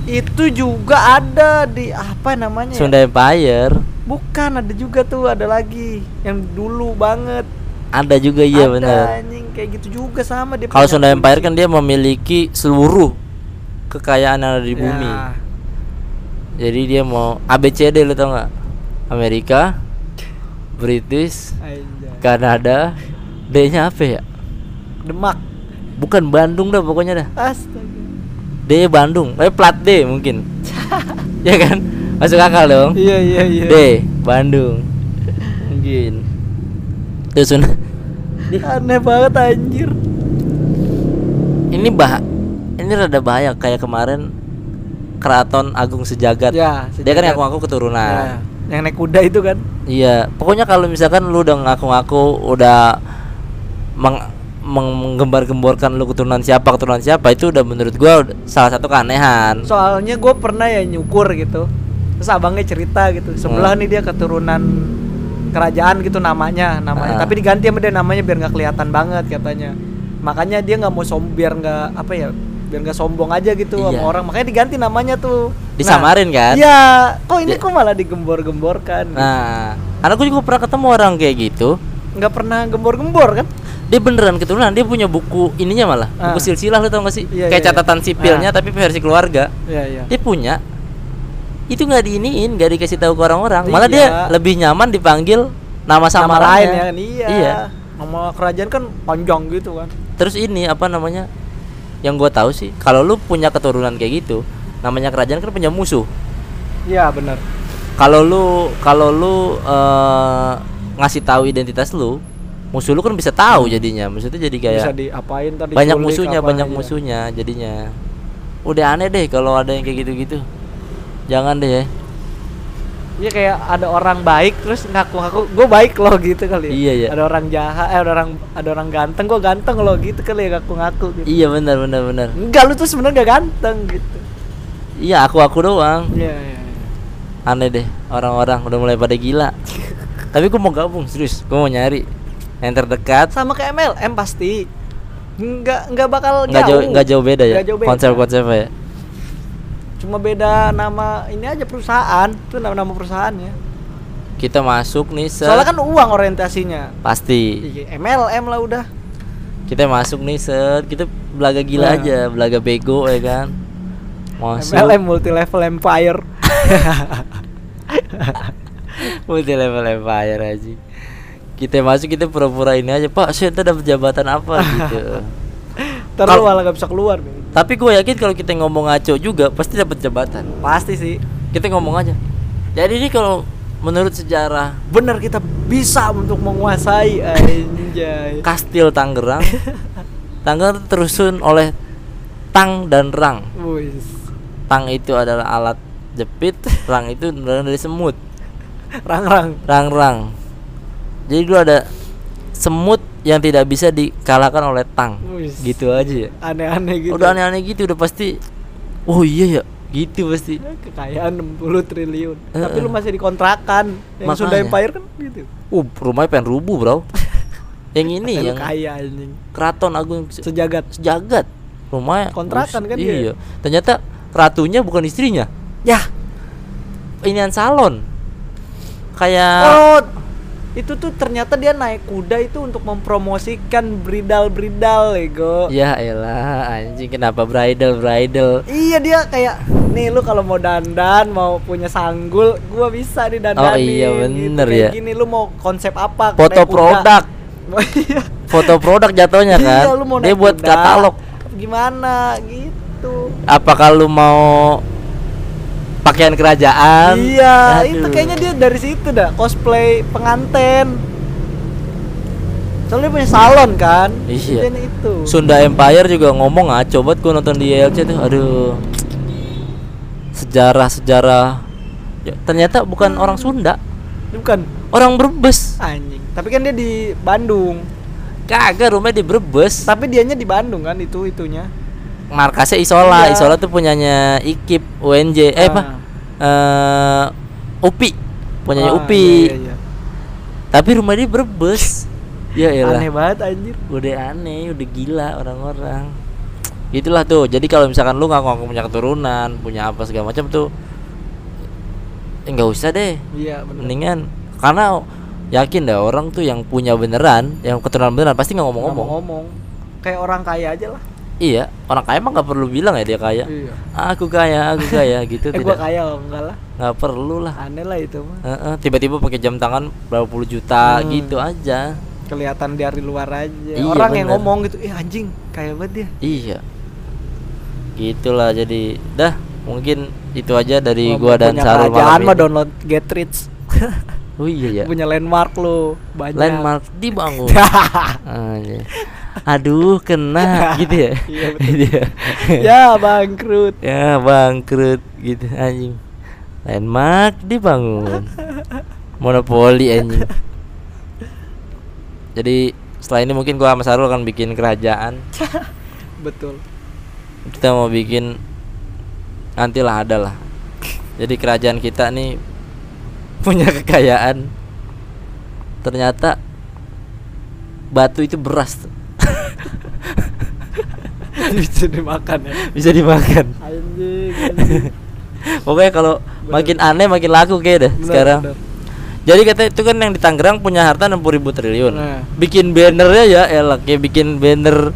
Itu juga ada di apa namanya? ya? Sunda Empire Bukan, ada juga tuh, ada lagi yang dulu banget. ada juga iya ada, benar anjing kayak gitu juga sama dia. kalau Sunda Empire kan dia memiliki seluruh kekayaan yang ada di Ya, bumi jadi dia mau ABCD lu tau nggak Amerika British. Kanada D-nya apa ya Demak. bukan Bandung dah pokoknya dah Astaga. D Bandung eh plat D mungkin (laughs) ya kan masuk akal dong Iya iya iya. D Bandung mungkin terus Sunda Aneh banget anjir. ini bah ini rada bahaya kayak kemarin Keraton Agung Sejagat Ya, dia kan sejagat. ngaku-ngaku keturunan Ya, yang naik kuda itu kan. iya pokoknya kalau misalkan lu udah ngaku-ngaku udah meng menggembar-gemborkan lu keturunan siapa keturunan siapa itu udah menurut gua salah satu keanehan Soalnya gue pernah ya nyukur gitu. Terus abangnya cerita gitu. Sebelah Hmm. nih dia keturunan kerajaan gitu namanya, namanya. Ah. Tapi diganti sama dia namanya biar nggak kelihatan banget katanya. Makanya dia nggak mau som biar nggak apa ya, biar nggak sombong aja gitu Iya. sama orang. Makanya diganti namanya tuh. disamarin kan Iya, kok ini kok malah digembor-gemborkan? nah karena gua juga pernah ketemu orang kayak gitu nggak pernah gembor-gembor kan? dia beneran keturunan dia punya buku ininya malah Ah. buku silsilah lu tau gak sih Iya, kayak iya, catatan iya. sipilnya Ah. tapi versi keluarga Iya iya. dia punya itu nggak diiniin nggak dikasih tahu ke orang-orang malah Iya. dia lebih nyaman dipanggil nama samarannya lain ya kan? Iya. iya Nama kerajaan kan panjang gitu kan. terus ini apa namanya yang gua tahu sih kalau lu punya keturunan kayak gitu namanya kerajaan kan punya musuh Iya benar. kalau lu kalau lu eh, ngasih tahu identitas lu musuh lu kan bisa tahu jadinya maksudnya jadi kayak Bisa diapain tadi? banyak musuhnya banyak iya. musuhnya jadinya udah aneh deh kalau ada yang kayak gitu-gitu jangan deh ya Iya kayak ada orang baik terus ngaku-ngaku gue baik loh gitu kali ya. Iya, iya. Ada orang jahat, eh ada orang ada orang ganteng gue ganteng loh gitu kali ya ngaku-ngaku gitu. iya benar benar benar Enggak lu tuh sebenarnya gak ganteng gitu. iya aku aku doang Iya iya. iya. aneh deh orang-orang udah mulai pada gila tapi gue mau gabung serius gue mau nyari yang terdekat Sama kayak MLM pasti. Enggak enggak bakal nggak jauh nggak jauh beda ya Nggak jauh beda. konsep-konsepnya ya Cuma beda nama ini aja perusahaan. Itu nama-nama perusahaannya. kita masuk nih se Soalnya kan uang orientasinya. pasti Iya, MLM lah udah. kita masuk nih set kita belaga gila Nah. aja belaga bego ya kan masuk MLM multi level empire. (laughs) multi level empire aja kita masuk kita pura-pura ini aja pak saya dapat jabatan apa (laughs) gitu Terus Kal- malah gak bisa keluar. Bang. tapi gue yakin kalau kita ngomong ngaco juga pasti dapat jabatan Pasti sih. kita ngomong aja jadi ini kalau menurut sejarah Bener kita bisa untuk menguasai anjay. kastil Tangerang (laughs) Tangerang terusun oleh tang dan rang Wis. tang itu adalah alat jepit rang itu dari semut Rang-rang. rang-rang jadi dulu ada semut yang tidak bisa dikalahkan oleh tang Wis. gitu aja ya Aneh-aneh gitu. udah aneh-aneh gitu udah pasti oh iya ya gitu pasti Kekayaan 60 triliun. Eh, Tapi lu eh. masih dikontrakan. Yang Sunda Makanya. Empire kan gitu. uh rumahnya pengen rubuh bro (laughs) yang ini yang kaya anjing. keraton agung Se- Sejagat. sejagat rumahnya Kontrakan Us- kan dia? iya ternyata ratunya bukan istrinya Ya. inian salon kayak Oh, itu tuh ternyata dia naik kuda itu untuk mempromosikan bridal-bridal ego. ya elah anjing kenapa bridal bridal Iya dia kayak nih lu kalau mau dandan mau punya sanggul gua bisa nih dandanin Oh, iya, bener Kayak ya. gini lu mau konsep apa? Foto produk. (laughs) Oh, iya. foto produk jatuhnya kan? Iya, lu mau dia buat kuda, katalog. Gimana? Gitu. Apa kalau mau pakaian kerajaan iya Aduh. itu kayaknya dia dari situ dah cosplay penganten soalnya dia punya salon kan Iya. Itu Sunda Empire juga ngomong ah coba gue nonton di ILC tuh aduh sejarah sejarah ya, ternyata bukan orang Sunda Bukan Orang Brebes. anjing. Tapi kan dia di Bandung. Kagak rumahnya di Brebes. Tapi dianya di Bandung kan itu itunya. Markasnya Isola. Iya. Isola tuh punyanya IKIP, UNJ. Eh apa? Ah. Eh UPI. Punyanya Ah, UPI. iya, iya, iya. Tapi rumah dia Brebes. ya elah. Aneh banget anjir. Udah aneh, udah gila orang-orang. Itulah tuh. Jadi kalau misalkan lu ngaku-ngaku punya keturunan, punya apa segala macam tuh eh, nggak usah deh. Iya. Mendingan karena yakin dah orang tuh yang punya beneran, yang keturunan beneran pasti nggak ngomong-ngomong. ngomong. Kayak orang kaya aja lah. Iya, orang kaya emang nggak perlu bilang ya dia kaya. Iya. Aku kaya, aku kaya (laughs) gitu Eh gua kaya oh, enggak lah. Nggak perlu lah. Aneh lah itu mah. Heeh, tiba-tiba pakai jam tangan berapa puluh juta Hmm. gitu aja. Kelihatan dari luar aja. Iya, orang yang bener. ngomong gitu, "Eh anjing, kaya banget dia." Iya. Gitulah jadi dah mungkin itu aja dari Ngomong gua dan Sarul malam mah download Get Rich. Oh iya ya. (laughs) Punya landmark lu banyak. Landmark dibangun. Anjay. (laughs) Aduh, kena (laughs) gitu ya. Iya. Gitu ya. (laughs) ya bangkrut. ya bangkrut gitu anjing. Landmark dibangun. Monopoli anjing. (laughs) Jadi setelah ini mungkin gua sama Sarul akan bikin kerajaan. Betul. Kita mau bikin nantilah ada lah. Jadi kerajaan kita nih punya kekayaan. Ternyata batu itu beras tuh. (laughs) Bisa dimakan ya. bisa dimakan. Anjing. anjing. (laughs) Pokoknya kalau makin aneh makin laku kayak deh Bener, sekarang. bener. Jadi katanya itu kan yang di Tangerang punya harta 60 ribu triliun. Nah. Bikin bannernya ya elah kayak bikin banner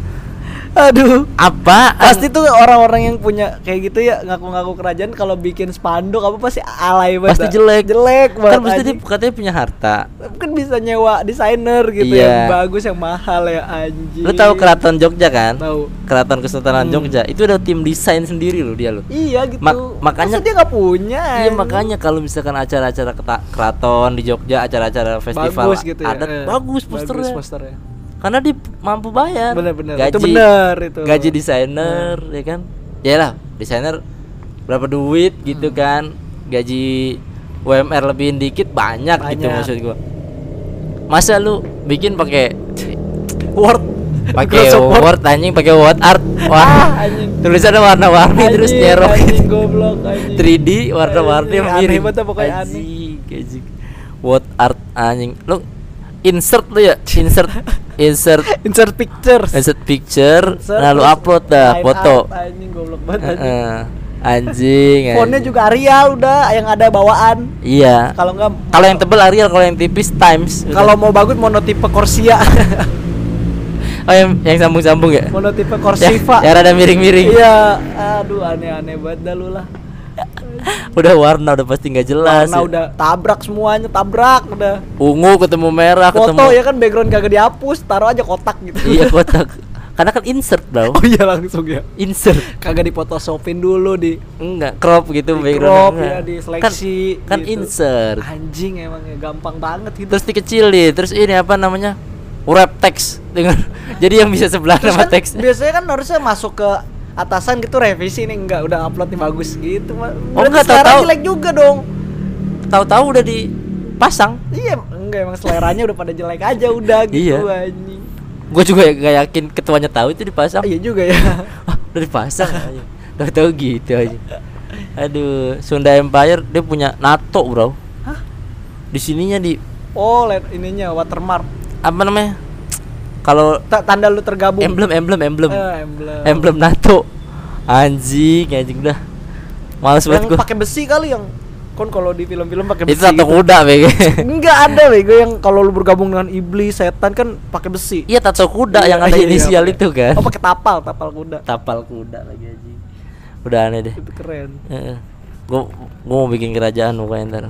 Aduh. apa? Pasti tuh orang-orang yang punya kayak gitu ya ngaku-ngaku kerajaan kalau bikin spanduk apa pasti alay banget. Pasti jelek. Jelek banget. kan pasti dia katanya punya harta. kan bisa nyewa desainer gitu Iya. yang bagus yang mahal ya anjing. Lu tahu keraton Jogja kan? Tahu. Keraton Kesultanan Hmm. Jogja itu ada tim desain sendiri loh dia loh. Iya gitu. Mak- makanya- Masa dia nggak punya. Iya makanya kalau misalkan acara-acara keraton di Jogja, acara-acara festival bagus gitu ya. adat eh. bagus posternya. Bagus posternya. Karena dia mampu bayar. Bener-bener. Gaji, Itu bener itu. Gaji desainer ya kan. Ya lah, desainer berapa duit gitu kan. Gaji UMR lebihin dikit banyak, gitu Banyak. maksud gua. Masa lu bikin pakai Word. pakai Microsoft Word anjing pakai Word art. Wah. Ah, anjing. Tulisannya warna-warni terus nyerok Anjing goblok anjing. 3D warna-warni Anjing, aneh banget pokoknya aneh. Anjing, anjing. What art anjing. Lu insert lu ya, insert (laughs) insert Insert pictures. insert picture, Insert, lu terus upload dah foto. Anjing goblok banget anjing. Anjing. Fontnya juga Arial udah yang ada bawaan. Iya. Kalau enggak Kalau yang tebel Arial, kalau yang tipis Times. kalau mau bagus monotipe Corsia. (laughs) oh yang yang sambung-sambung ya. monotipe Ya, Corsiva. yang rada miring-miring. Iya, aduh aneh-aneh banget dah lu lah. (laughs) Udah warna udah pasti nggak jelas. Warna ya. udah tabrak semuanya, tabrak udah. Ungu ketemu merah Foto ketemu. ya kan background kagak dihapus, taruh aja kotak gitu. Iya (laughs) kotak. Karena kan insert, Bro. Oh iya langsung ya. Insert. Kagak diphotoshopin dulu di Enggak, crop gitu Di background. crop, Enggak. ya, di seleksi Kan, kan gitu. insert. anjing emang ya gampang banget gitu. Terus dikecilin, terus ini apa namanya? Wrap text dengan (laughs) jadi yang bisa sebelah Terus sama kan teks. biasanya kan harusnya masuk ke atasan gitu revisi nih enggak udah upload nih bagus gitu mah. Oh, enggak, selera tahu-tahu. jelek juga dong. Tahu-tahu udah dipasang. Iya, enggak emang seleranya udah pada jelek aja udah gitu Iya. anjing. Gue juga gak yakin ketuanya tahu itu dipasang. Ah, iya juga ya. Wah, (laughs) udah dipasang aja. Tahu-tahu gitu aja. Aduh, Sunda Empire dia punya NATO, Bro. Hah? Di sininya di Oh, ininya watermark. apa namanya? Kalau Ta- tanda lu tergabung. emblem emblem emblem Eh, emblem. emblem NATO. Anjing, anjing udah. Males banget gua. pakai besi kali yang kon kalau di film-film pakai besi. Itu gitu. kuda, BG. Enggak ada bego yang kalau lu bergabung dengan iblis, setan kan pakai besi. Iya, tato kuda yang ada Iya, inisial pakai- itu kan. Oh, pakai tapal, tapal kuda. Tapal kuda lagi anjing. Udah aneh deh. Itu keren. Heeh. Gua gua mau bikin kerajaan pokoknya ntar.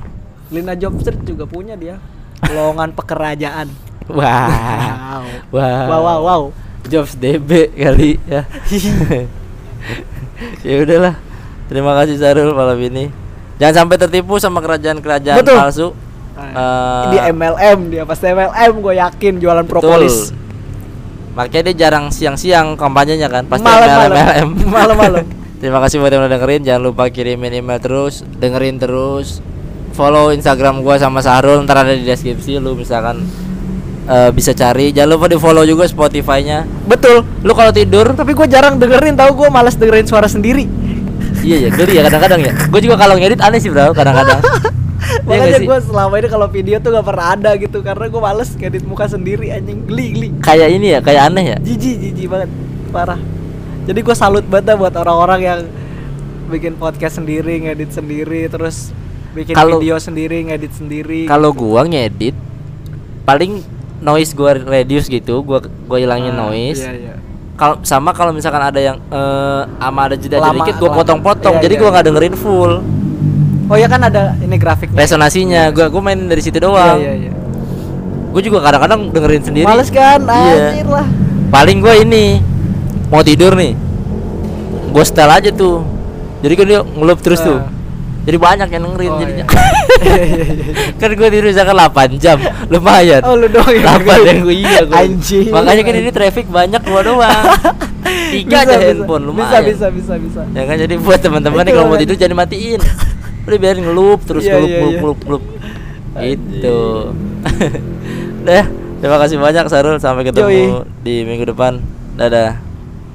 Lina Jobstreet juga punya dia. Lowongan pekerajaan. Wah. Wah. Wow, wow, wow. Jobs DB kali ya. (laughs) ya udahlah. Terima kasih Sarul malam ini. Jangan sampai tertipu sama kerajaan-kerajaan Betul. palsu. Eh, di MLM dia pasti MLM gue yakin jualan propolis. Betul. Makanya dia jarang siang-siang kampanyenya kan, pasti Malam-malam. MLM. Malam-malam. (laughs) Terima kasih buat yang udah dengerin. Jangan lupa kirimin email terus, dengerin terus, follow Instagram gua sama Sahrul ntar ada di deskripsi lu misalkan eh, bisa cari jangan lupa di follow juga Spotify-nya Betul. lu kalau tidur Tapi gue jarang dengerin tahu gue malas dengerin suara sendiri. iya ya geli ya kadang-kadang ya gue juga kalau ngedit aneh sih bro kadang-kadang Iya Makanya gue selama ini kalau video tuh gak pernah ada gitu karena gue males ngedit muka sendiri anjing geli geli. kayak ini ya kayak aneh ya Jijik jijik banget parah. Jadi gue salut banget buat orang-orang yang bikin podcast sendiri, ngedit sendiri, terus bikin Kalau- video sendiri, ngedit sendiri. kalau gua ngedit paling noise gua reduce gitu gua gua hilangin Ah, noise Iya, iya. kalau sama kalau misalkan ada yang eh ama ada jeda Lama- dikit gua lama. potong-potong Iya, jadi iya, gua iya. nggak dengerin full Oh ya kan ada ini grafiknya. resonasinya gua gua main dari situ doang Iya, iya, iya. gua juga kadang-kadang dengerin sendiri Males kan? Iya. Lah. paling gua ini mau tidur nih gua setel aja tuh jadi kan dia ngelup terus tuh Ah. Jadi banyak yang dengerin Oh, jadinya iya. (laughs) Kan gua tidur misalkan 8 jam lumayan Oh lu doang yang 8 dengerin. yang gua iya gua. Anjing. makanya kan ini traffic banyak gua doang (laughs) tiga aja handphone lumayan Bisa bisa bisa bisa. ya kan jadi buat teman-teman nih kalau mau kan. tidur jangan matiin udah biarin ngelup terus Iya, ngelup iya, ngelup iya. ngelup ngelup Anjing. (laughs) itu Dah, terima kasih banyak Sarul sampai ketemu Yoi. di minggu depan dadah